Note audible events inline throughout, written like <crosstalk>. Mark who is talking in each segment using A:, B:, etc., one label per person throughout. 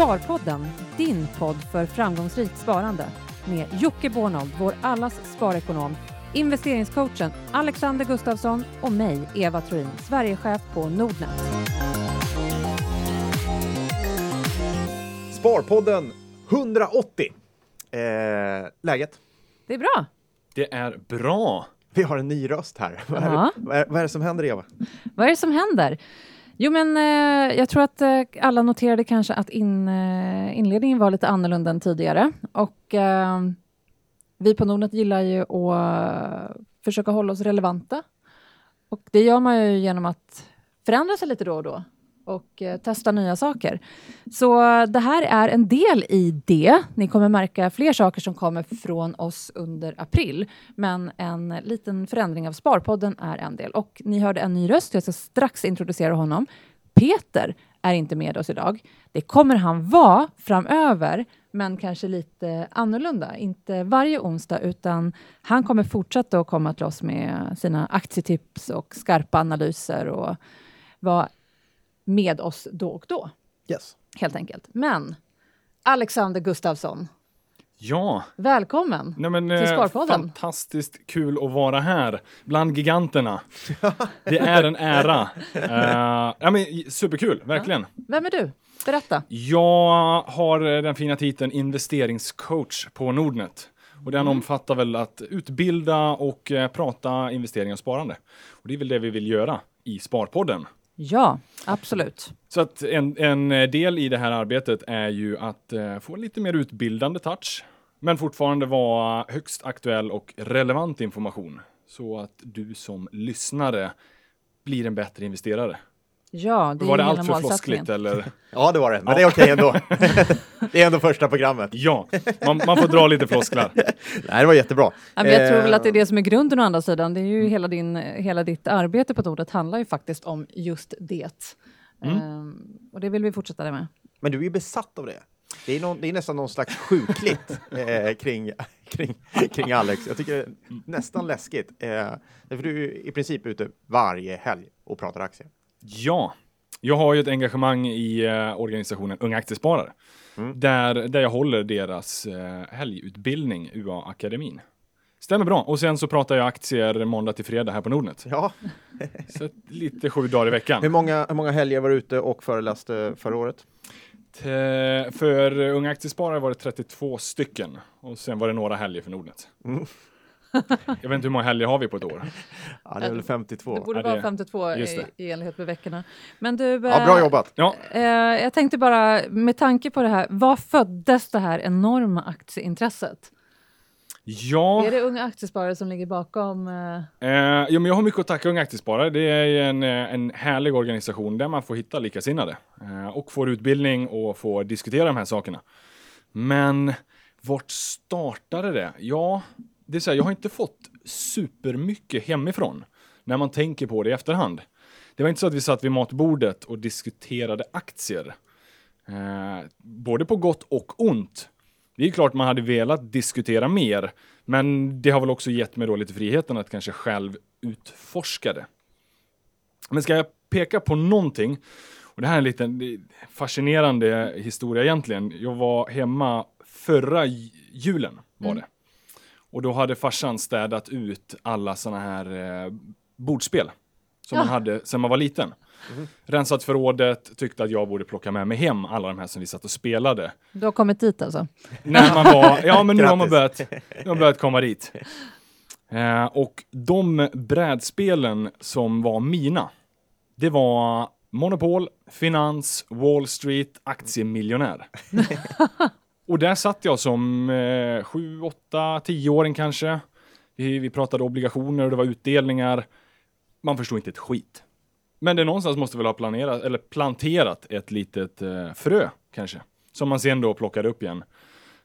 A: Sparpodden, din podd för framgångsrikt sparande med Jocke Bornold, vår allas sparekonom, investeringscoachen Alexander Gustafsson och mig, Eva Troin, Sverigechef på Nordnet.
B: Sparpodden 180. Eh, läget?
A: Det är bra.
C: Det är bra.
B: Vi har en ny röst här. Vad är,
A: Ja.
B: vad är, vad är det som händer, Eva?
A: Vad är det som händer? Jo, men eh, jag tror att eh, alla noterade kanske att in, eh, inledningen var lite annorlunda än tidigare. Och eh, vi på Nordnet gillar ju att försöka hålla oss relevanta. Och det gör man ju genom att förändra sig lite då och då och eh, testa nya saker. Så det här är en del i det. Ni kommer märka fler saker som kommer från oss under april. Men en liten förändring av Sparpodden är en del. Och ni hörde en ny röst. Jag ska strax introducera honom. Peter är inte med oss idag. Det kommer han vara framöver, men kanske lite annorlunda. Inte varje onsdag, utan han kommer fortsätta att komma till oss med sina aktietips och skarpa analyser och vara med oss då och då,
B: Yes.
A: helt enkelt. Men Alexander Gustafsson,
C: Ja,
A: välkommen!
C: nej men,
A: Till
C: eh,
A: Sparpodden.
C: fantastiskt kul att vara här bland giganterna. <laughs> Det är en ära. Eh, ja, men, superkul, verkligen.
A: Vem är du? Berätta.
C: Jag har eh, den fina titeln investeringscoach på Nordnet. Och den omfattar väl att utbilda och prata investeringar och sparande. Och det är väl det vi vill göra i Sparpodden.
A: Ja, absolut.
C: Så att en, en eh, del i det här arbetet är ju att eh, få en lite mer utbildande touch, men fortfarande vara högst aktuell och relevant information så att du som lyssnare blir en bättre investerare.
A: Ja, det är
C: Var det allt för floskligt eller? <laughs>
B: Ja, det var det. Men det är okej ändå. <laughs> det är ändå första programmet.
C: Ja, man, man får dra lite flosklar. <laughs>
B: Nej, det var jättebra.
A: Ja, men jag tror väl
B: Eh,
A: att det är det som är grunden å andra sidan. Det är ju hela, din, hela ditt arbete på Nordnet handlar ju faktiskt om just det. Ehm, och det vill vi fortsätta med.
B: Men du är ju besatt av det. Det är, någon, det är nästan någon slags sjukligt eh, kring, kring, kring Alex. Jag tycker det är nästan läskigt. Eh, därför du är i princip ute varje helg och pratar aktier.
C: Ja, jag har ju ett engagemang i eh, organisationen Unga Aktiesparare. Där, där jag håller deras eh, helgutbildning, UA-akademin. Stämmer bra. Och sen så pratar jag aktier måndag till fredag här på Nordnet.
B: Ja, <laughs>
C: Så lite sju dagar i veckan.
B: hur många, hur många helger var du ute och föreläste förra året?
C: T- för Unga Aktiesparare var det 32 stycken. Och sen var det några helger för Nordnet. Jag vet inte hur många helger har vi på ett år.
B: Ja, det är väl 52.
A: Det borde
C: Ja, det-
A: vara 52
C: just
A: i, i enlighet med veckorna. Men du,
B: Ja, bra
A: eh,
B: jobbat.
C: Ja,
A: Eh, jag tänkte bara, med tanke på det här, vad föddes det här enorma aktieintresset?
C: ja.
A: Är det unga aktiesparare som ligger bakom? Eh,
C: Eh, jo, men jag har mycket att tacka Unga Aktiesparare. Det är ju en, en härlig organisation där man får hitta likasinnade eh, och får utbildning och får diskutera de här sakerna. Men vart startade det? Ja, det är så här, jag har inte fått supermycket hemifrån när man tänker på det i efterhand. Det var inte så att vi satt vid matbordet och diskuterade aktier. Eh, både på gott och ont. Det är klart man hade velat diskutera mer, men det har väl också gett mig då lite friheten att kanske själv utforska det. Men ska jag peka på någonting, och det här är en liten är fascinerande historia egentligen. Jag var hemma förra julen var det. Och då hade farsan städat ut alla såna här eh, bordspel som man
A: Ja.
C: hade sedan man var liten. Rensat förrådet, tyckte att jag borde plocka med mig hem alla de här som vi satt och spelade.
A: du har kommit dit alltså?
C: När man var, ja men nu har man börjat, nu har man börjat komma dit. <laughs> Eh, och de brädspelen som var mina, det var Monopol, Finans, Wall Street, Aktiemiljonär. <laughs> och där satt jag som eh, 7, 8, 10-åring kanske. Vi, vi pratade obligationer och det var utdelningar. Man förstod inte ett skit. Men det någonstans måste väl ha planerat, eller planterat ett litet eh, frö kanske. Som man sen då plockade upp igen.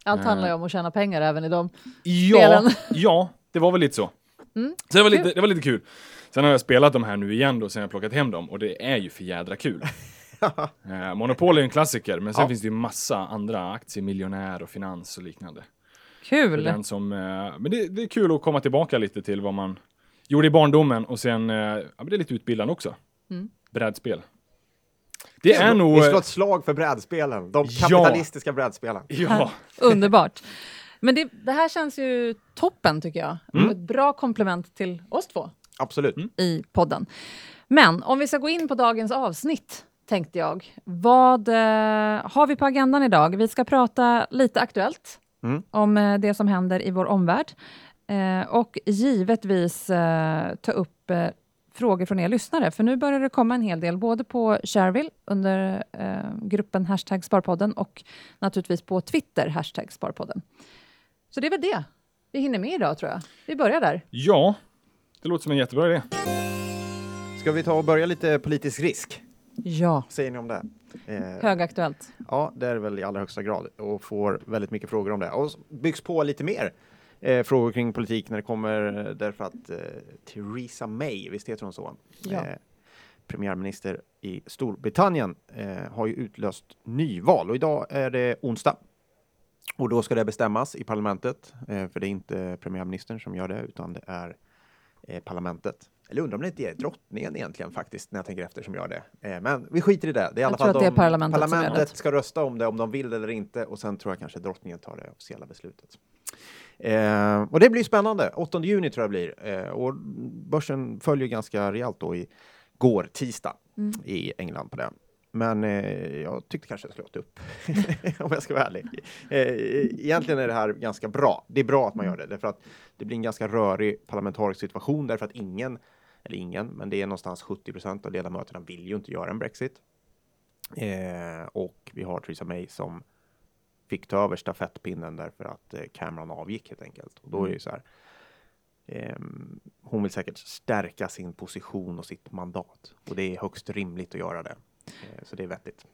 A: Allt
C: Eh.
A: handlar ju om att tjäna pengar även i dem.
C: Ja,
A: spelen. <laughs>
C: ja, det var väl lite så. Så det var, lite, det var lite kul. Sen har jag spelat de här nu igen då, sen jag plockat hem dem och det är ju för jädra kul. <laughs> eh, Monopol är en klassiker, men sen
B: Ja.
C: finns det ju massa andra aktier, miljonär och finans och liknande.
A: Kul!
C: Den som, eh, men det, det är kul att komma tillbaka lite till vad man gjorde i barndomen och sen, eh, ja, men det är lite utbildande också.
A: Mm.
C: Brädspel. Det är nog...
B: Vi slår ett slag för brädspelen, de
C: Ja.
B: kapitalistiska brädspelen.
C: Ja,
A: Underbart. Men det, det här känns ju toppen tycker jag.
C: Mm.
A: Ett bra komplement till oss två
B: Absolut.
A: i podden. Men om vi ska gå in på dagens avsnitt tänkte jag. Vad eh, har vi på agendan idag? Vi ska prata lite aktuellt
B: Mm.
A: om eh, det som händer i vår omvärld eh, och givetvis ta upp frågor från er lyssnare. För nu börjar det komma en hel del, både på Shareville under eh, gruppen hashtag Sparpodden och naturligtvis på Twitter, hashtag Sparpodden. Så det är väl det vi hinner med idag tror jag. Vi börjar där.
C: ja. Det låter som en jättebra idé.
B: Ska vi ta och börja lite politisk risk?
A: Ja,
B: säger ni om det? Eh,
A: högaktuellt.
B: Ja, det är väl i allra högsta grad och får väldigt mycket frågor om det. Och byggs på lite mer eh, frågor kring politik när det kommer eh, därför att eh, Theresa May, visst heter hon så?
A: Ja.
B: Eh, premiärminister i Storbritannien eh, har ju utlöst nyval och idag är det onsdag. Och då ska det bestämmas i parlamentet, eh, för det är inte premiärministern som gör det utan det är parlamentet. Eller undrar om det inte är drottningen egentligen faktiskt när jag tänker efter som gör det. Eh, men vi skiter i det. Det är i alla fall
A: det
B: de-
A: parlamentet det.
B: parlamentet ska rösta om det om de vill eller inte och sen tror jag kanske drottningen tar det officiella beslutet. Eh, och det blir spännande. 8 juni tror jag blir eh, och börsen följer ganska rejält då i går tisdag
A: Mm.
B: i England på det. Men eh, jag tyckte kanske jag skulle åt upp <laughs> om jag ska vara ärlig. Eh, egentligen är det här ganska bra. Det är bra att man gör det därför att det blir en ganska rörig parlamentarisk situation därför att ingen, eller ingen, men det är någonstans 70 procent av ledamöterna vill ju inte göra en Brexit. Eh, och vi har Theresa May som fick ta över stafettpinnen därför att eh, Cameron avgick helt enkelt. Och då är det ju så här. ehm, hon vill säkert stärka sin position och sitt mandat och det är högst rimligt att göra det. Eh, så det är vettigt.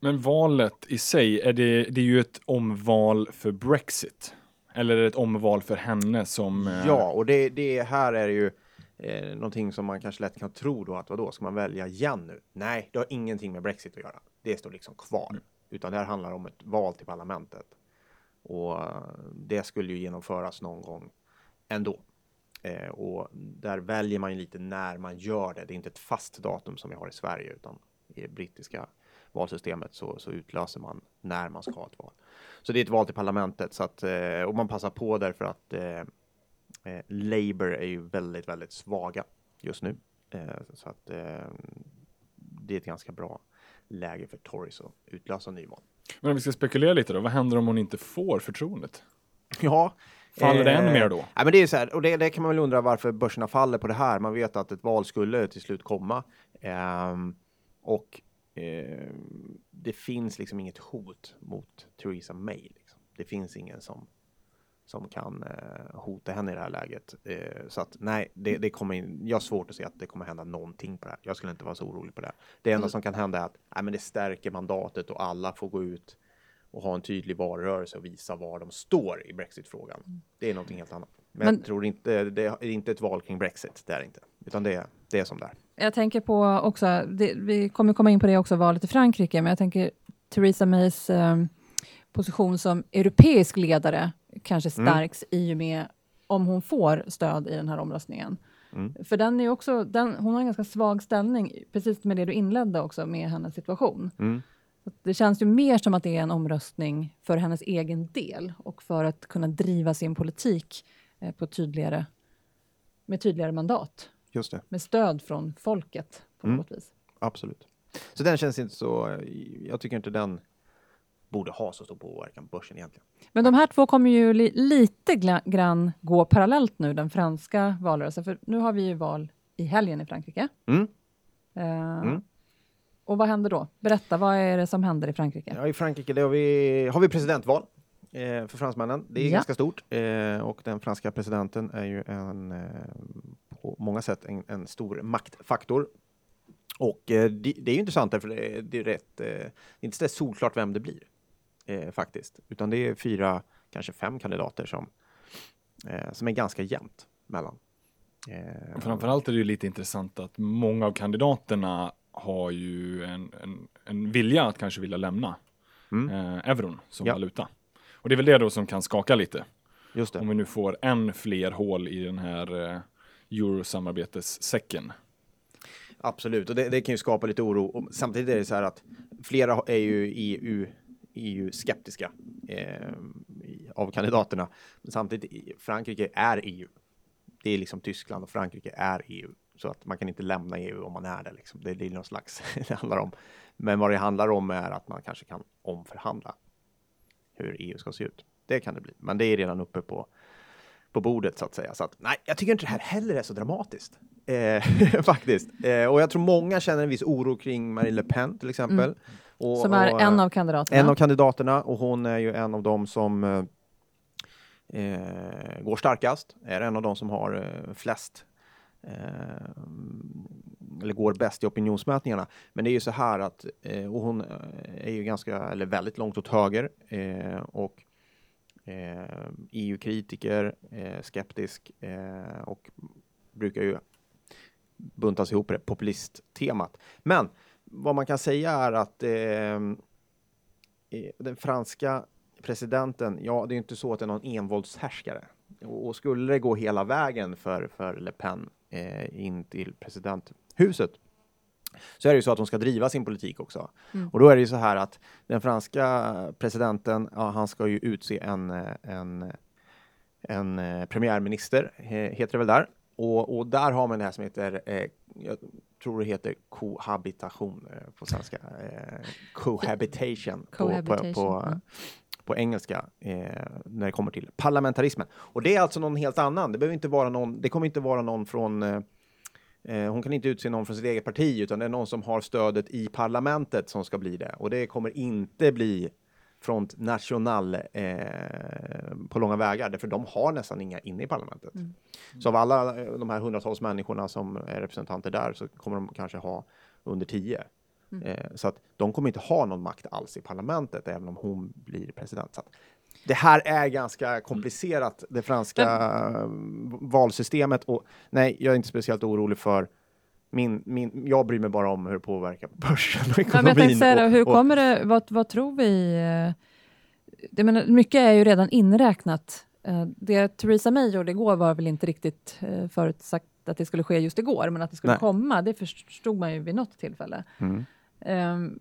C: Men valet i sig, är det, det är ju ett omval för Brexit. Eller är det ett omval för henne som... eh,
B: Ja, och det, det här är ju eh, någonting som man kanske lätt kan tro då att vadå, ska man välja igen nu? Nej, det har ingenting med Brexit att göra. Det står liksom kvar, utan det här handlar om ett val till parlamentet. Och eh, det skulle ju genomföras någon gång ändå. Eh, och där väljer man ju lite när man gör det. Det är inte ett fast datum som vi har i Sverige, utan i det brittiska valsystemet så, så utlöser man när man ska ha ett val. Så det är ett val till parlamentet så att, eh, och man passar på därför att eh, eh, Labour är ju väldigt, väldigt svaga just nu. Eh, så att eh, det är ett ganska bra läge för Tories att utlösa nyval.
C: Men om vi ska spekulera lite då, vad händer om hon inte får förtroendet?
B: Ja.
C: Faller det än
B: eh,
C: mer då?
B: Nej, men det är så här, och det, det kan man väl undra varför börserna faller på det här. Man vet att ett val skulle till slut komma. Ehm, och ehm, det finns liksom inget hot mot Theresa May. Liksom. Det finns ingen som, som kan eh, hota henne i det här läget. Eh, så att nej, det, det kommer in, jag har svårt att se att det kommer hända någonting på det här. Jag skulle inte vara så orolig på det. Det enda som kan hända är att nej, men det stärker mandatet och alla får gå ut och ha en tydlig valrörelse och visa var de står i Brexit-frågan. Det är någonting helt annat. Men,
A: Men-
B: jag tror inte, det är inte ett val kring Brexit, det är det inte. Utan det det är som det är.
A: Jag tänker på också, det, vi kommer komma in på det också, valet i Frankrike, men jag tänker Theresa Mays eh, position som europeisk ledare kanske
B: Mm.
A: stärks i och med om hon får stöd i den här omröstningen.
B: Mm.
A: För den är också, den, hon har en ganska svag ställning, precis med det du inledde också med hennes situation.
B: Mm.
A: Det känns ju mer som att det är en omröstning för hennes egen del och för att kunna driva sin politik eh, på tydligare, med tydligare mandat,
B: Just det,
A: med stöd från folket på
B: Mm.
A: något vis.
B: absolut. Så den känns inte så, jag tycker inte den borde ha så stor påverkan på börsen egentligen.
A: Men de här två kommer ju li lite grann gå parallellt nu, den franska valrörelsen, för nu har vi ju val i helgen i Frankrike.
B: Mm.
A: Eh,
B: Mm.
A: Och vad händer då? Berätta, vad är det som händer i Frankrike?
B: Ja, I Frankrike har, vi, har vi presidentval eh, för fransmännen. Det är
A: Ja.
B: ganska stort eh, och den franska presidenten är ju en, eh, på många sätt en, en stor maktfaktor. Och eh, det, det är ju intressant därför det det är rätt, eh, det är inte så solklart vem det blir eh, faktiskt, utan det är fyra, kanske fem kandidater som, eh, som är ganska jämnt mellan. Eh,
C: Framförallt är det ju lite intressant att många av kandidaterna har ju en, en, en vilja att kanske vilja lämna
B: Mm.
C: eh, euron som
B: Ja.
C: valuta. Och det är väl det då som kan skaka lite.
B: Just det.
C: Om vi nu får än fler hål i den här eh, eurosamarbetessäcken.
B: Absolut, och det, det kan ju skapa lite oro. Och samtidigt är det så här att flera är ju EU, EU-skeptiska eh, av kandidaterna. Men samtidigt, Frankrike är EU. Det är liksom Tyskland och Frankrike är EU. Så att man kan inte lämna EU om man är det. Liksom. Det, det är någon slags <laughs> det handlar om. Men vad det handlar om är att man kanske kan omförhandla hur EU ska se ut. Det kan det bli, men det är redan uppe på på bordet så att säga. Så att, nej, jag tycker inte det här heller är så dramatiskt. Eh, <laughs> faktiskt. Eh, och jag tror många känner en viss oro kring Marine Le Pen till exempel. Mm.
A: Och, som är och, en av kandidaterna.
B: En av kandidaterna och hon är ju en av dem som eh, eh går starkast, är en av dem som har eh, flest eh, eller går bäst i opinionsmätningarna. Men det är ju så här att och hon är ju ganska, eller väldigt långt åt höger och eh, EU-kritiker, eh, skeptisk eh, och brukar ju buntas ihop det populisttemat. Men vad man kan säga är att eh, den franska presidenten, ja, det är inte så att det är någon envåldshärskare. Och, och skulle det gå hela vägen för, för Le Pen eh, in till presidenthuset så är det ju så att hon ska driva sin politik också. Mm. Och då är det ju så här att den franska presidenten, ja, han ska ju utse en, en, en eh, premiärminister, heter det väl där. Och, och där har man det här som heter, eh, tror det heter cohabitation eh, på svenska, eh, cohabitation, cohabitation. På, på, på, på engelska eh, när det kommer till parlamentarismen. Och det är alltså någon helt annan. Det behöver inte vara någon. Det kommer inte vara någon från eh, Eh, hon kan inte utse någon från sitt eget parti, utan det är någon som har stödet i parlamentet som ska bli det. Och det kommer inte bli Front National eh, på långa vägar, därför de har nästan inga inne i parlamentet. Mm. Så av alla eh, de här hundratals människorna som är representanter där så kommer de kanske ha under tio. Mm. Eh, så att de kommer inte ha någon makt alls i parlamentet, även om hon blir president. Så det här är ganska komplicerat, det franska Men... valsystemet. Och nej, jag är inte speciellt orolig för min, min, jag bryr mig bara om hur det påverkar <laughs> börsen och ekonomin.
A: Ja, säga, och, hur kommer det, vad, vad tror vi? Det menar, mycket är ju redan inräknat. Eh, det Theresa May gjorde igår var väl inte riktigt eh, förutsagt att det skulle ske just igår, men att det skulle Nej. komma, det förstod man ju vid något tillfälle. Mm. Um,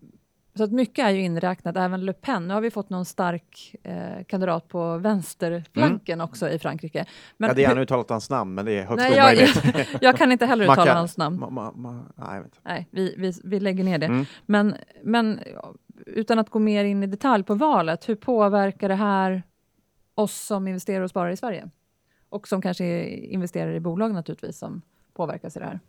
A: så att mycket är ju inräknat, även Le Pen. Nu har vi fått någon stark eh, kandidat på vänsterflanken mm. också i Frankrike.
B: Men ja, det är han uttalat hans namn, men det är högst omöjligt.
A: Jag, <laughs> jag, kan inte heller uttala hans namn. Ma, ma, ma, nej, nej vi, vi, vi lägger ner det. Mm. Men, men utan att gå mer in i detalj på valet, hur påverkar det här oss som investerar och sparar i Sverige? Och som kanske investerar i bolag naturligtvis, som påverkas i det här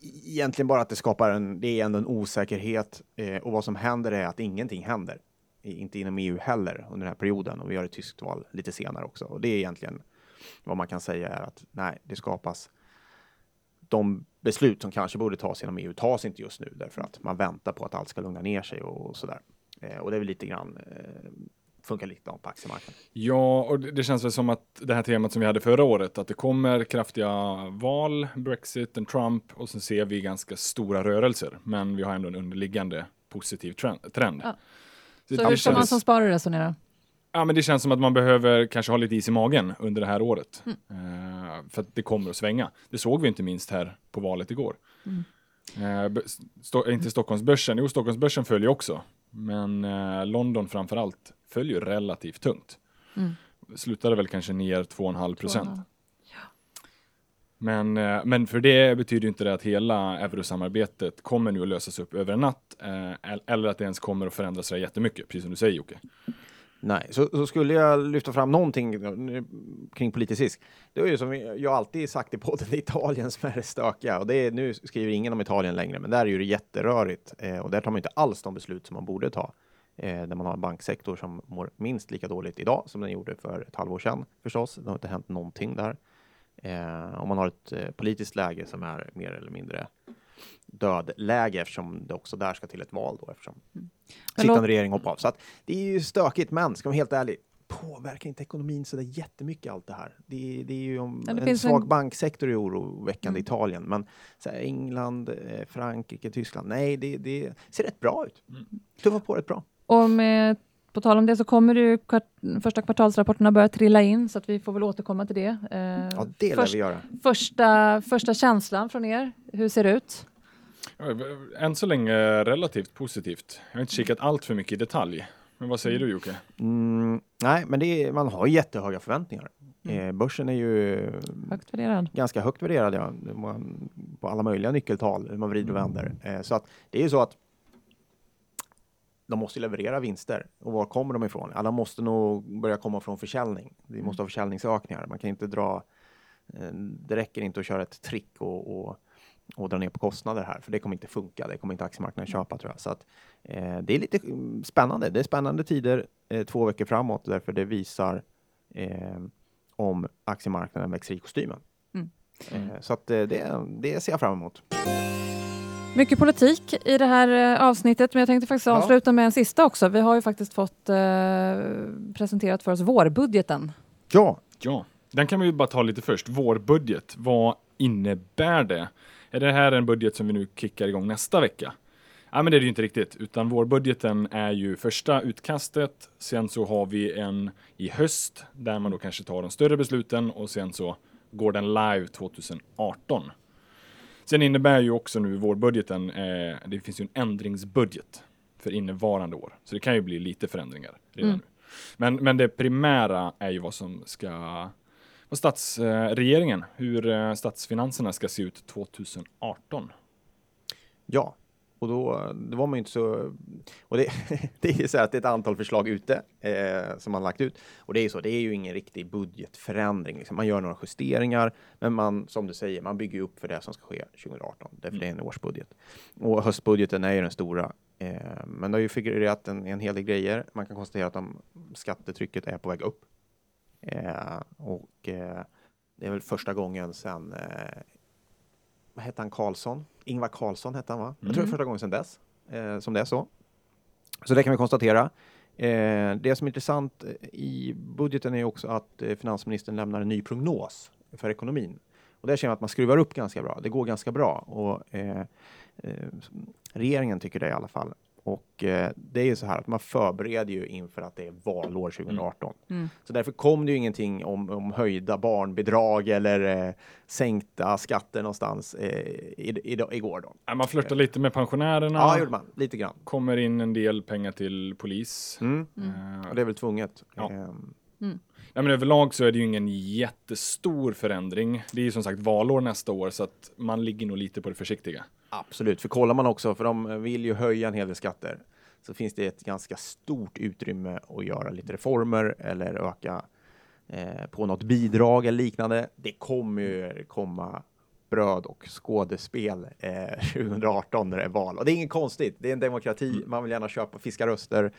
B: egentligen bara att det skapar en, det är ändå en osäkerhet eh, och vad som händer är att ingenting händer. Inte inom EU heller under den här perioden och vi har ett tyskt val lite senare också. Och det är egentligen vad man kan säga är att nej, det skapas de beslut som kanske borde tas inom EU tas inte just nu därför att man väntar på att allt ska lugna ner sig och, och sådär. Eh, och det är väl lite grann eh, funkar likadant på aktiemarknaden.
C: Ja, och det känns väl som att det här temat som vi hade förra året, att det kommer kraftiga val, Brexit, en Trump och så ser vi ganska stora rörelser. Men vi har ändå en underliggande positiv trend.
A: Ja. Så, så hur ska man som sparare resonera?
C: Ja, men det känns som att man behöver kanske ha lite is i magen under det här året. Mm. Uh, för att det kommer att svänga. Det såg vi inte minst här på valet igår. Mm. Uh, sto inte Stockholmsbörsen, jo Stockholmsbörsen följer också. Men uh, London framför allt följer relativt tungt. Mm. Slutade väl kanske ner 2,5 procent. Men, eh, men för det betyder inte det att hela eurosamarbetet kommer nu att lösas upp över en natt eh, eller att det ens kommer att förändras så jättemycket, precis som du säger Jocke.
B: Nej, så, så, skulle jag lyfta fram någonting kring politisk risk. Det är ju som jag alltid sagt i podden, <laughs> det är Italien som är det stökiga och det är, nu skriver ingen om Italien längre, men där är ju det jätterörigt eh, och där tar man inte alls de beslut som man borde ta eh, där man har en banksektor som mår minst lika dåligt idag som den gjorde för ett halvår sedan förstås. Det har inte hänt någonting där. Eh, om man har ett eh, politiskt läge som är mer eller mindre dödläge eftersom det också där ska till ett val då eftersom mm. sittande regering hoppar av. Så att det är ju stökigt, men ska man vara helt ärlig, påverkar inte ekonomin så där jättemycket allt det här. Det, det är ju om en svag en... banksektor är oroväckande i mm. Italien, men så här, England, eh, Frankrike, Tyskland, nej, det, det ser rätt bra ut. Mm. Tuffar på rätt bra.
A: Och med, på tal om det så kommer ju kvart, första kvartalsrapporterna börja trilla in så att vi får väl återkomma till det.
B: Eh, ja, det lär
A: först,
B: vi göra.
A: Första, första känslan från er, hur ser det ut?
C: Än så länge relativt positivt. Jag har inte kikat allt för mycket i detalj. Men vad säger du Jocke?
B: Mm, nej, men det är, man har jättehöga förväntningar.
A: Mm.
B: Eh, börsen är ju
A: Högt värderad.
B: ganska högt värderad ja, på alla möjliga nyckeltal, hur man vrider och vänder. Eh, så att det är ju så att de måste leverera vinster. Och var kommer de ifrån? De måste nog börja komma från försäljning. Vi måste ha försäljningsökningar. Man kan inte dra... Eh, det räcker inte att köra ett trick och, och, och dra ner på kostnader här, för det kommer inte funka. Det kommer inte aktiemarknaden köpa tror jag. Så att, eh, det är lite mm, spännande. Det är spännande tider eh, två veckor framåt, därför det visar eh, om aktiemarknaden växer i kostymen.
A: Mm.
B: Eh, så att eh, det, det ser jag fram emot.
A: Mycket politik i det här eh, avsnittet, men jag tänkte faktiskt
B: Ja.
A: avsluta med en sista också. Vi har ju faktiskt fått eh, presenterat för oss vårbudgeten.
B: Ja,
C: Ja, den kan vi ju bara ta lite först. Vår budget, vad innebär det? Är det här en budget som vi nu kickar igång nästa vecka? Ja, men det är det ju inte riktigt, utan vårbudgeten är ju första utkastet. Sen så har vi en i höst där man då kanske tar de större besluten och sen så går den live 2018. Sen innebär ju också nu vårbudgeten, eh, det finns ju en ändringsbudget för innevarande år, så det kan ju bli lite förändringar redan
A: Mm.
C: nu. Men, men det primära är ju vad som ska vad statsregeringen, hur eh, statsfinanserna ska se ut 2018.
B: Ja, och då det var man inte så... Och det, <laughs> det är så att det är ett antal förslag ute eh, som man lagt ut. Och det är ju så, det är ju ingen riktig budgetförändring. Liksom. Man gör några justeringar, men man, som du säger, man bygger upp för det som ska ske 2018. Därför det är en årsbudget. Och höstbudgeten är ju den stora. Eh, men det har ju figurerat en, en hel del grejer. Man kan konstatera att de, skattetrycket är på väg upp. Eh, och eh, det är väl första gången sedan eh, vad hette han, Karlsson? Ingvar Carlsson hette han va? Jag tror det är
C: Mm.
B: första gången sedan dess eh, som det är så. Så det kan vi konstatera. Eh, det som är intressant eh, i budgeten är också att eh, finansministern lämnar en ny prognos för ekonomin. Och där känner man att man skruvar upp ganska bra. Det går ganska bra och eh, eh, regeringen tycker det i alla fall. Och eh, det är ju så här att man förbereder ju inför att det är valår 2018.
A: Mm.
B: Så därför kom det ju ingenting om, om höjda barnbidrag eller eh, sänkta skatter någonstans eh, i, i, igår då.
C: Man flörtar lite med pensionärerna,
B: Ja, gjorde man. Lite grann.
C: kommer in en del pengar till polis.
B: Mm.
C: Eh,
B: Och det är väl tvunget.
C: Ja.
B: Ehm,
C: Ja, men överlag så är det ju ingen jättestor förändring. Det är ju som sagt valår nästa år så att man ligger nog lite på det försiktiga.
B: Absolut, för kollar man också, för de vill ju höja en hel del skatter, så finns det ett ganska stort utrymme att göra lite reformer eller öka eh, på något bidrag eller liknande. Det kommer ju komma bröd och skådespel eh, <laughs> 2018 när det är val. Och det är inget konstigt, det är en demokrati, man vill gärna köpa, fiska röster.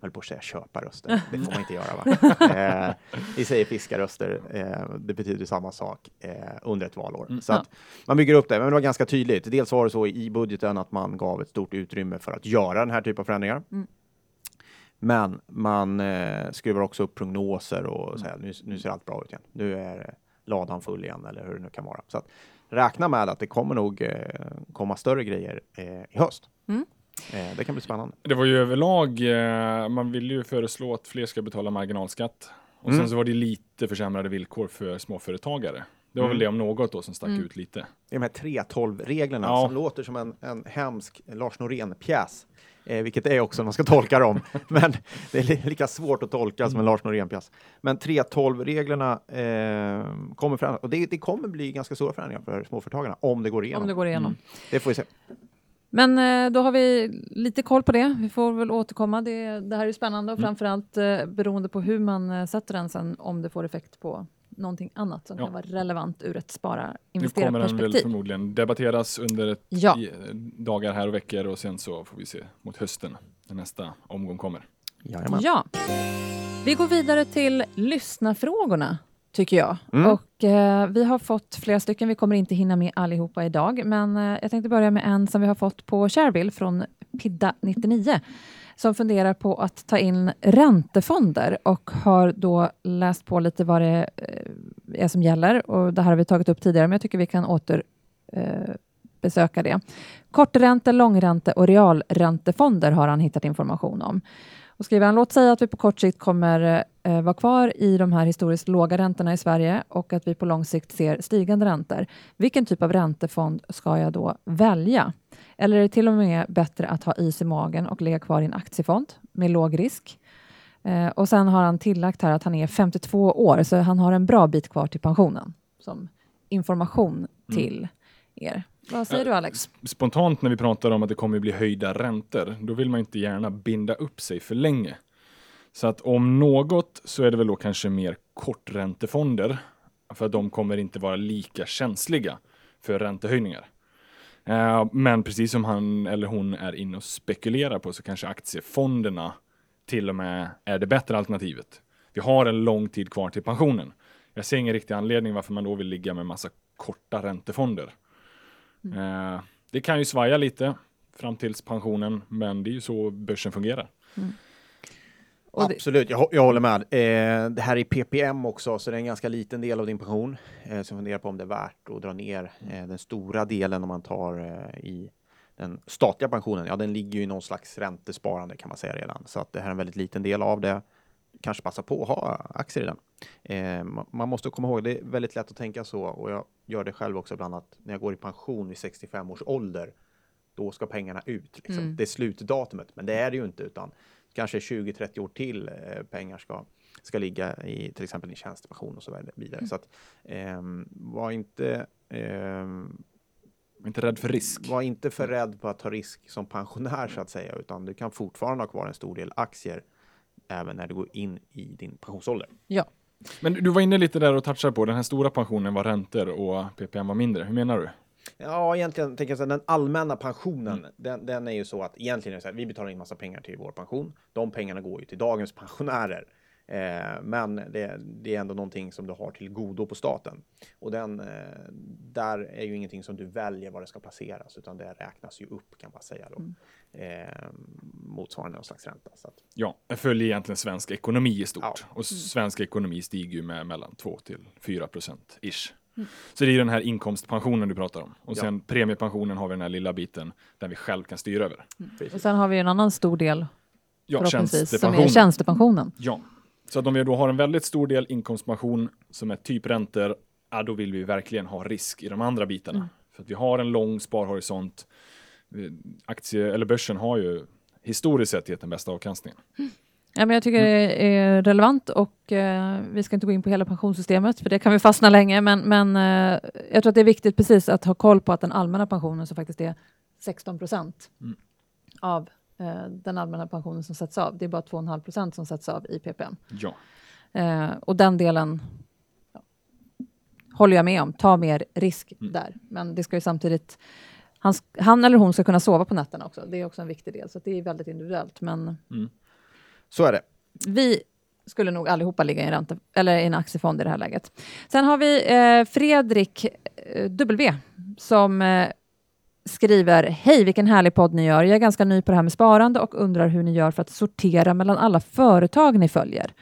B: Höll på att säga köpa röster, det får man inte göra va? <laughs> Eh, vi säger fiska röster, eh, det betyder samma sak eh, under ett valår. Så
A: Ja.
B: man bygger upp det, men det var ganska tydligt. Dels var det så i budgeten att man gav ett stort utrymme för att göra den här typen av förändringar.
A: Mm.
B: Men man eh, skruvar också upp prognoser och säger nu, nu ser allt bra ut igen. Nu är eh, ladan full igen eller hur det nu kan vara. Så att, räkna med att det kommer nog eh, komma större grejer eh, i höst.
A: Mm.
B: Eh, det kan bli spännande.
C: Det var ju överlag, eh, man ville ju föreslå att fler ska betala marginalskatt. Och
B: Mm.
C: sen så var det lite försämrade villkor för småföretagare. Det var
B: Mm.
C: väl det om något då som stack
A: Mm.
C: ut lite.
B: De här 3.12-reglerna
C: Ja.
B: som låter som en, en hemsk Lars Norén-pjäs. Eh, vilket är också när man ska tolka dem. <laughs> Men det är li lika svårt att tolka som en Lars Norén-pjäs. Men 3.12-reglerna eh, kommer fram. Och det, det kommer bli ganska stora förändringar för småföretagarna om det går igenom.
A: Om det går igenom.
C: Mm.
B: Det får vi se.
A: Men eh, då har vi lite koll på det. Vi får väl återkomma. Det, det här är spännande och
C: Mm.
A: framförallt eh, beroende på hur man eh, sätter den sen, om det får effekt på någonting annat som
C: Ja.
A: kan vara relevant ur ett spara
C: Nu kommer den väl förmodligen debatteras under ett,
A: Ja.
C: dagar här och veckor och sen så får vi se mot hösten när nästa omgång kommer.
B: Jajamän.
A: Ja. Vi går vidare till lyssnarfrågorna, tycker jag.
B: Mm.
A: Och eh, Vi har fått flera stycken. Vi kommer inte hinna med allihopa idag, men eh, jag tänkte börja med en som vi har fått på Sharebill från Pidda99 som funderar på att ta in räntefonder och har då läst på lite vad det eh, är som gäller. Och Det här har vi tagit upp tidigare, men jag tycker vi kan åter eh, besöka det. Kortränte, långränte och realräntefonder har han hittat information om. Och skriver han, låt säga att vi på kort sikt kommer eh, vara kvar i de här historiskt låga räntorna i Sverige och att vi på lång sikt ser stigande räntor. Vilken typ av räntefond ska jag då välja? Eller är det till och med bättre att ha is i magen och ligga kvar i en aktiefond med låg risk? Eh, och sen har han tillagt här att han är 52 år, så han har en bra bit kvar till pensionen. Som information till er. Vad säger du Alex?
C: Spontant när vi pratar om att det kommer bli höjda räntor, då vill man inte gärna binda upp sig för länge. Så att om något så är det väl då kanske mer korträntefonder, för de kommer inte vara lika känsliga för räntehöjningar. Eh, Men precis som han eller hon är inne och spekulerar på så kanske aktiefonderna till och med är det bättre alternativet. Vi har en lång tid kvar till pensionen. Jag ser ingen riktig anledning varför man då vill ligga med massa korta räntefonder. Eh, Det kan ju svaja lite fram tills pensionen, men det är ju så börsen fungerar.
A: Och det-
B: Absolut, jag, jag håller med. Eh, det här är PPM också, så det är en ganska liten del av din pension. Eh, så jag funderar på om det är värt att dra ner eh, den stora delen om man tar eh, i den statliga pensionen. Ja, den ligger ju i någon slags räntesparande kan man säga redan, så att det här är en väldigt liten del av det. Kanske passa på att ha aktier i den. Eh, ma- man måste komma ihåg, det är väldigt lätt att tänka så och jag gör det själv också ibland att när jag går i pension vid 65 års ålder, då ska pengarna ut. Liksom.
A: Mm.
B: Det är slutdatumet, men det är det ju inte, utan kanske 20-30 år till eh, pengar ska, ska ligga i till exempel i tjänstepension och så vidare. Så att, ehm, var inte ehm,
C: inte rädd för risk.
B: var inte för rädd på att ta risk som pensionär så att säga, utan du kan fortfarande ha kvar en stor del aktier även när du går in i din pensionsålder.
A: Ja.
C: Men du var inne lite där och touchade på den här stora pensionen var räntor och PPM var mindre. Hur menar du?
B: Ja, egentligen tänker jag så här, den allmänna pensionen, den, den är ju så att egentligen är det så här, vi betalar in massa pengar till vår pension. De pengarna går ju till dagens pensionärer. Eh, men det, det är ändå någonting som du har till godo på staten. Och den, eh, där är ju ingenting som du väljer var det ska placeras, utan det räknas ju upp kan man säga då. Eh, motsvarande någon slags ränta. Så att,
C: Ja, jag följer egentligen svensk ekonomi i stort.
B: Ja.
C: Och svensk ekonomi stiger ju med mellan 2 till 4 procent ish. Så det är ju den här inkomstpensionen du pratar om. Och
B: Ja.
C: sen premiepensionen har vi den här lilla biten där vi själv kan styra över.
A: Och sen har vi en annan stor del
C: Ja,
A: förhoppningsvis som är
C: tjänstepensionen.
A: tjänstepensionen.
C: Ja, så att om vi då har en väldigt stor del inkomstpension som är typ räntor, ja, då vill vi verkligen ha risk i de andra bitarna. För att vi har en lång sparhorisont. Eh, Aktie eller börsen har ju historiskt sett gett den bästa avkastningen.
A: Ja, men jag tycker det är relevant och eh, vi ska inte gå in på hela pensionssystemet för det kan vi fastna länge. Men, men eh, jag tror att det är viktigt precis att ha koll på att den allmänna pensionen som faktiskt är 16 procent
C: Mm.
A: av eh, den allmänna pensionen som sätts av. Det är bara 2,5 procent som sätts av i PPM.
C: Ja,
A: Eh, och den delen håller jag med om. Ta mer risk
C: Mm.
A: där. Men det ska ju samtidigt han, han eller hon ska kunna sova på nätterna också. Det är också en viktig del. Så det är väldigt individuellt. Men
B: så är det.
A: vi skulle nog allihopa ligga i en, ränta, eller i en aktiefond i det här läget. Sen har vi eh, Fredrik eh, W som eh, skriver Hej, vilken härlig podd ni gör. Jag är ganska ny på det här med sparande och undrar hur ni gör för att sortera mellan alla företag ni följer.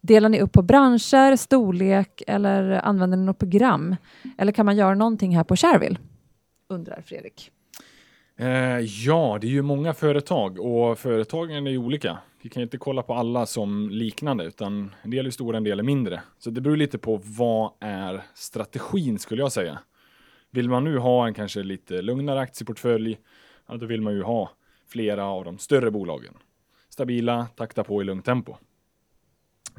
A: Delar ni upp på branscher, storlek eller använder ni något program? Eller kan man göra någonting här på Shareville? Undrar Fredrik.
C: eh, ja, det är ju många företag och företagen är ju olika. Vi kan ju inte kolla på alla som liknande, utan en del är stora, en del är mindre. Så det beror lite på vad är strategin skulle jag säga. Vill man nu ha en kanske lite lugnare aktieportfölj, ja, då vill man ju ha flera av de större bolagen. Stabila, takta på i lugnt tempo.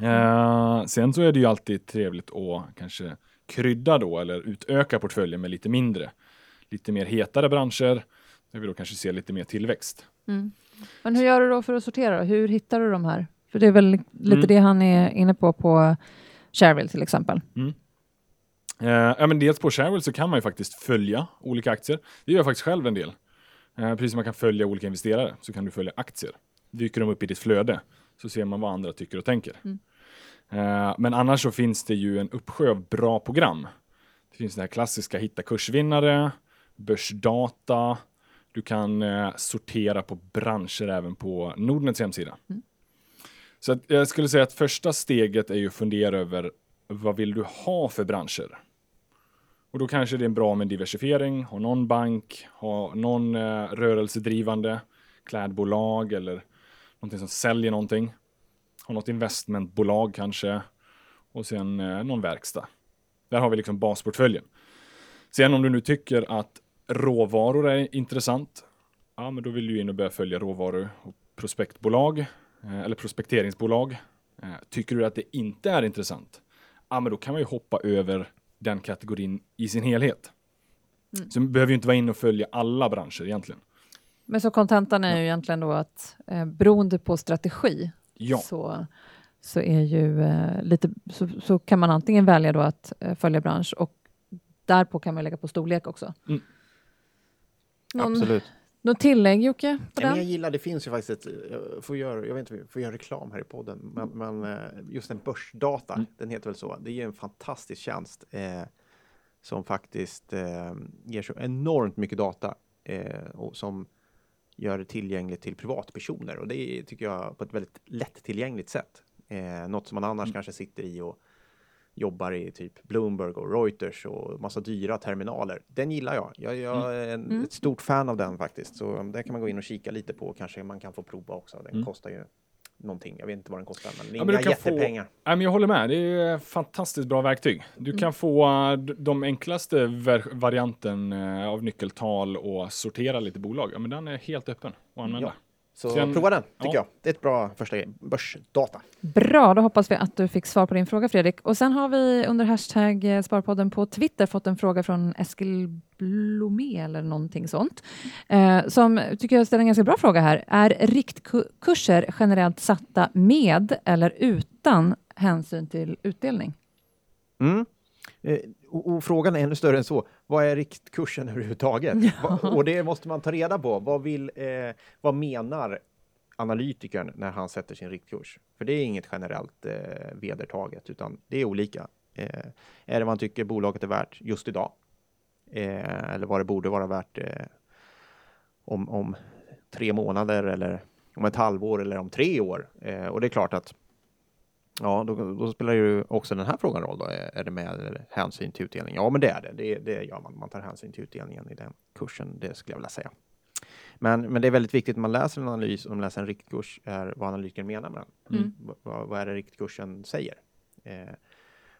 C: Eh, sen så är det ju alltid trevligt att kanske krydda då eller utöka portföljen med lite mindre, lite mer hetare branscher där vi då kanske ser lite mer tillväxt.
A: Men hur gör du då för att sortera? Hur hittar du de här? För det är väl lite
C: Mm.
A: det han är inne på på Shareville till exempel.
C: Eh, ja, men dels på Shareville så kan man ju faktiskt följa olika aktier. Det gör jag faktiskt själv en del. Eh, precis som man kan följa olika investerare så kan du följa aktier. Dyker de upp i ditt flöde så ser man vad andra tycker och tänker. Eh, men annars så finns det ju en uppsjö av bra program. Det finns det här klassiska hitta kursvinnare, börsdata. Du kan sortera på branscher även på Nordnets hemsida. Så att jag skulle säga att första steget är ju att fundera över vad vill du ha för branscher? Och då kanske det är bra med diversifiering, ha någon bank, ha någon eh, rörelsedrivande, klädbolag eller någonting som säljer någonting. Ha något investmentbolag kanske och sen eh, någon verkstad. Där har vi liksom basportföljen. Sen om du nu tycker att råvaror är intressant, ja men då vill du in och börja följa råvaru och prospektbolag eh, eller prospekteringsbolag. Eh, tycker du att det inte är intressant, ja men då kan man ju hoppa över den kategorin i sin helhet.
A: Mm.
C: Så man behöver ju inte vara inne och följa alla branscher egentligen.
A: Men så kontentan är ju egentligen då att eh, beroende på strategi
C: Ja,
A: så, så, är ju, eh, lite, så, så kan man antingen välja då att eh, följa bransch och därpå kan man lägga på storlek också.
C: Mm.
A: Någon,
B: Absolut.
A: Något tillägg Jocke? På
B: Ja, men jag
A: den?
B: gillar, det finns ju faktiskt ett, jag får göra, jag vet inte, får göra reklam här i podden, men, men eh, just en börsdata,
C: Mm.
B: den heter väl så, det är en fantastisk tjänst eh, som faktiskt eh, ger så enormt mycket data eh, och som gör det tillgängligt till privatpersoner och det är, tycker jag på ett väldigt lättillgängligt sätt. Eh, något som man annars kanske sitter i och jobbar i typ Bloomberg och Reuters och massa dyra terminaler. Den gillar jag. Jag, jag är en,
A: Mm.
B: ett stort fan av den faktiskt. Så där kan man gå in och kika lite på. Kanske man kan få prova också. Den
C: Mm.
B: kostar ju någonting. Jag vet inte vad den kostar, men det är
C: Ja, men
B: inga
C: kan få-
B: jättepengar.
C: Nej, men jag håller med. Det är fantastiskt bra verktyg. Du
A: Mm.
C: kan få eh, de enklaste varianten eh, av nyckeltal och sortera lite bolag. Ja, men den är helt öppen att använda.
B: Ja. Så
C: Sen-
B: prova den, tycker
C: ja.
B: jag. Det är ett bra första grej. Börsdata.
A: Bra, då hoppas vi att du fick svar på din fråga Fredrik. Och sen har vi under hashtag eh, Sparpodden på Twitter fått en fråga från Eskil Blomé eller någonting sånt. Eh, som tycker jag ställer en ganska bra fråga här. Är riktkurser generellt satta med eller utan hänsyn till utdelning?
B: Mm. Eh, och, och frågan är ännu större än så. Vad är riktkursen överhuvudtaget? <laughs> Va- och det måste man ta reda på. Vad, vill, eh, vad menar analytikern när han sätter sin riktkurs? För det är inget generellt eh, vedertaget, utan det är olika. Eh, är det man tycker bolaget är värt just idag? Eh, eller vad det borde vara värt eh, om, om tre månader eller om ett halvår eller om tre år? Eh, och det är klart att Ja, då, då spelar ju också den här frågan roll. Då. Är, det med hänsyn till utdelning? Ja, men det är det. det. Det gör man. Man tar hänsyn till utdelningen i den kursen. Det skulle jag vilja säga. Men, men det är väldigt viktigt när man läser en analys och man läser en riktkurs är vad analytikern menar med den.
A: Mm.
B: V- Vad, vad är det riktkursen säger? Eh,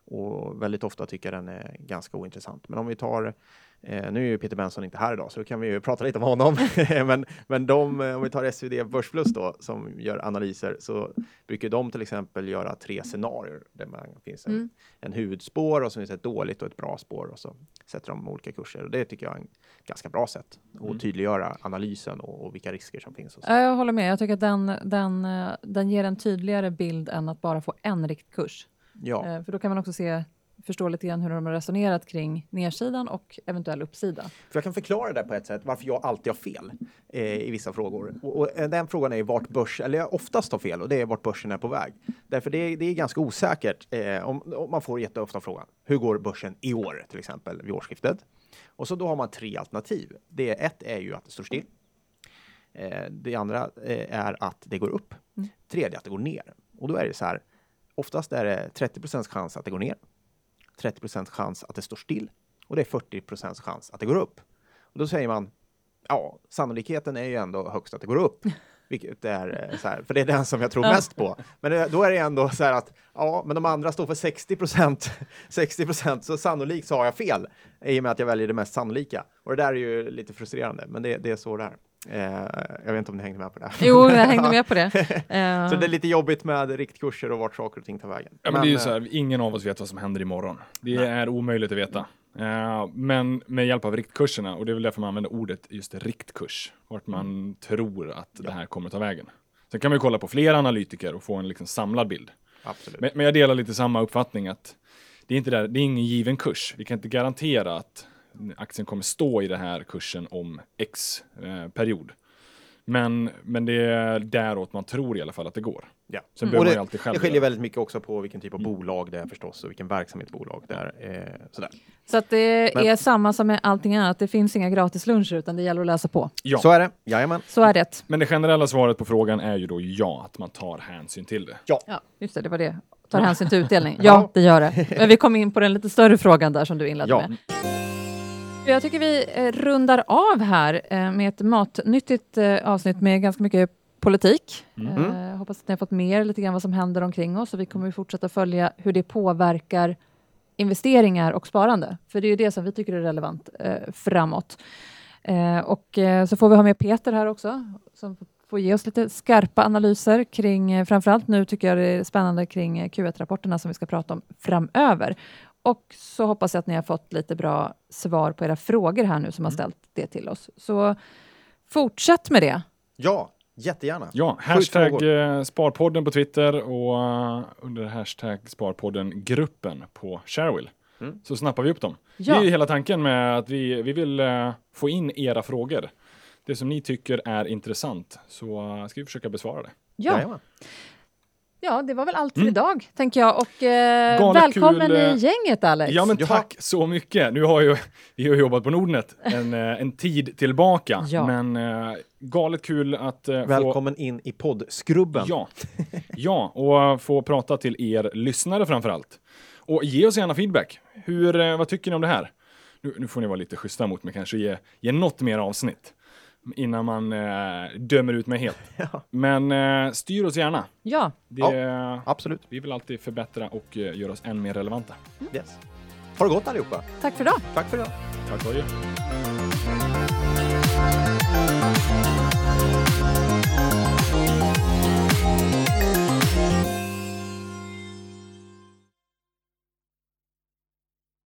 B: och väldigt ofta tycker jag den är ganska ointressant. Men om vi tar, eh, nu är ju Peter Benson inte här idag, så då kan vi ju prata lite om honom. <laughs> men men de, eh, om vi tar SvD Börsplus då, som gör analyser, så brukar de till exempel göra tre scenarier där man finns en,
A: Mm.
B: en huvudspår och så finns ett dåligt och ett bra spår och så sätter de olika kurser. Och det tycker jag är ett ganska bra sätt att
C: Mm.
B: tydliggöra analysen och, och vilka risker som finns.
A: Jag håller med. Jag tycker att den, den, eh, den ger en tydligare bild än att bara få en riktkurs.
B: Ja.
A: Eh, För då kan man också se, förstå lite grann hur de har resonerat kring nedsidan och eventuell uppsida.
B: För jag kan förklara det på ett sätt varför jag alltid har fel eh, i vissa frågor. Och, och eh, den frågan är vart börs, eller jag oftast har fel, och det är vart börsen är på väg. Därför det är, det är ganska osäkert. Eh, om, om man får jätteofta frågan, hur går börsen i år till exempel vid årsskiftet? Och så då har man tre alternativ. Det ett är ju att det står still. Eh, det andra eh, är att det går upp.
A: Mm.
B: Tredje att det går ner. Och då är det så här, oftast är det 30 chans att det går ner. 30% chans att det står still och det är 40% chans att det går upp. Och då säger man, ja, sannolikheten är ju ändå högst att det går upp. <laughs> Vilket är eh, så här, för det är den som jag tror mest på. Men det, då är det ändå så här att, ja, men de andra står för 60 procent. <laughs> 60 procent, så sannolikt så har jag fel i och med att jag väljer det mest sannolika. Och det där är ju lite frustrerande, men det, det är så det är. Eh, jag vet inte om ni hängde med på det.
A: Jo, jag hängde <laughs> med på det. Eh,
B: Så det är lite jobbigt med riktkurser och vart saker och ting tar vägen.
C: Ja, men det är ju
B: eh,
C: så här, ingen av oss vet vad som händer imorgon. Det är omöjligt att veta. Eh, men med hjälp av riktkurserna, och det är väl därför man använder ordet just riktkurs, vart man tror att det här kommer ta vägen. Sen kan man ju kolla på fler analytiker och få en liksom samlad bild.
B: Absolut.
C: Men, men jag delar lite samma uppfattning att det är inte där, det är ingen given kurs. Vi kan inte garantera att aktien kommer stå i den här kursen om x eh, period. Men, men det är däråt man tror i alla fall att det går.
B: Ja.
C: Sen
B: Och
C: behöver man ju
B: det,
C: alltid själv
B: det skiljer väldigt mycket också på vilken typ av bolag det är förstås och vilken verksamhetsbolag det är. Eh, sådär.
A: Så att det
B: Men-
A: är samma som med allting annat. Det finns inga gratisluncher utan det gäller att läsa på.
C: Ja.
B: Så är det, jajamän.
A: Så är det.
C: Men det generella svaret på frågan är ju då ja, att man tar hänsyn till det.
A: Ja, just det, det var det. Tar hänsyn till <laughs> utdelning. Ja, det gör det. Men vi kom in på den lite större frågan där som du inledde
B: Ja.
A: med. Jag tycker vi eh, rundar av här eh, med ett matnyttigt eh, avsnitt med ganska mycket politik.
C: Mm.
A: Hoppas att ni har fått med er lite grann vad som händer omkring oss och vi kommer fortsätta följa hur det påverkar investeringar och sparande. För det är ju det som vi tycker är relevant framåt. Och så får vi ha med Peter här också, som får ge oss lite skarpa analyser kring, framförallt nu tycker jag det är spännande kring eh, Q1-rapporterna som vi ska prata om framöver. Och så hoppas jag att ni har fått lite bra svar på era frågor här nu som har ställt det till oss. Så fortsätt med det.
B: Ja, jättegärna.
C: Ja, hashtag eh, Sparpodden på Twitter och eh, under hashtag Sparpodden-gruppen på Sharewill.
B: Mm.
C: Så snappar vi upp dem.
A: Ja.
C: Det är ju hela tanken med att vi, vi vill eh, få in era frågor. Det som ni tycker är intressant, så ska vi försöka besvara det.
A: Ja,
B: Jajamän.
A: Ja det var väl allt för
C: Mm.
A: idag, tänker jag. Och eh,
C: Galet
A: välkommen
C: kul, eh,
A: i gänget, Alex.
C: Ja, men tack så mycket. Nu har ju vi har jobbat på Nordnet en, eh, en tid tillbaka, <laughs>
A: Ja.
C: men eh, galet kul att eh, få
B: Välkommen in i poddskrubben.
C: Ja. <laughs> ja, och få prata till er lyssnare framför allt. Och ge oss gärna feedback. Hur, eh, vad tycker ni om det här? Nu, nu får ni vara lite schyssta mot mig kanske, ge, ge något mer avsnitt innan man eh, dömer ut mig helt. <laughs>
B: Ja.
C: Men eh, styr oss gärna.
A: Ja.
C: Det, ja,
B: absolut.
C: Vi vill alltid förbättra och eh, göra oss än mer relevanta. Mm.
B: Yes. Ha det gott allihopa.
A: Tack för idag.
B: Tack för idag.
C: Tack för idag.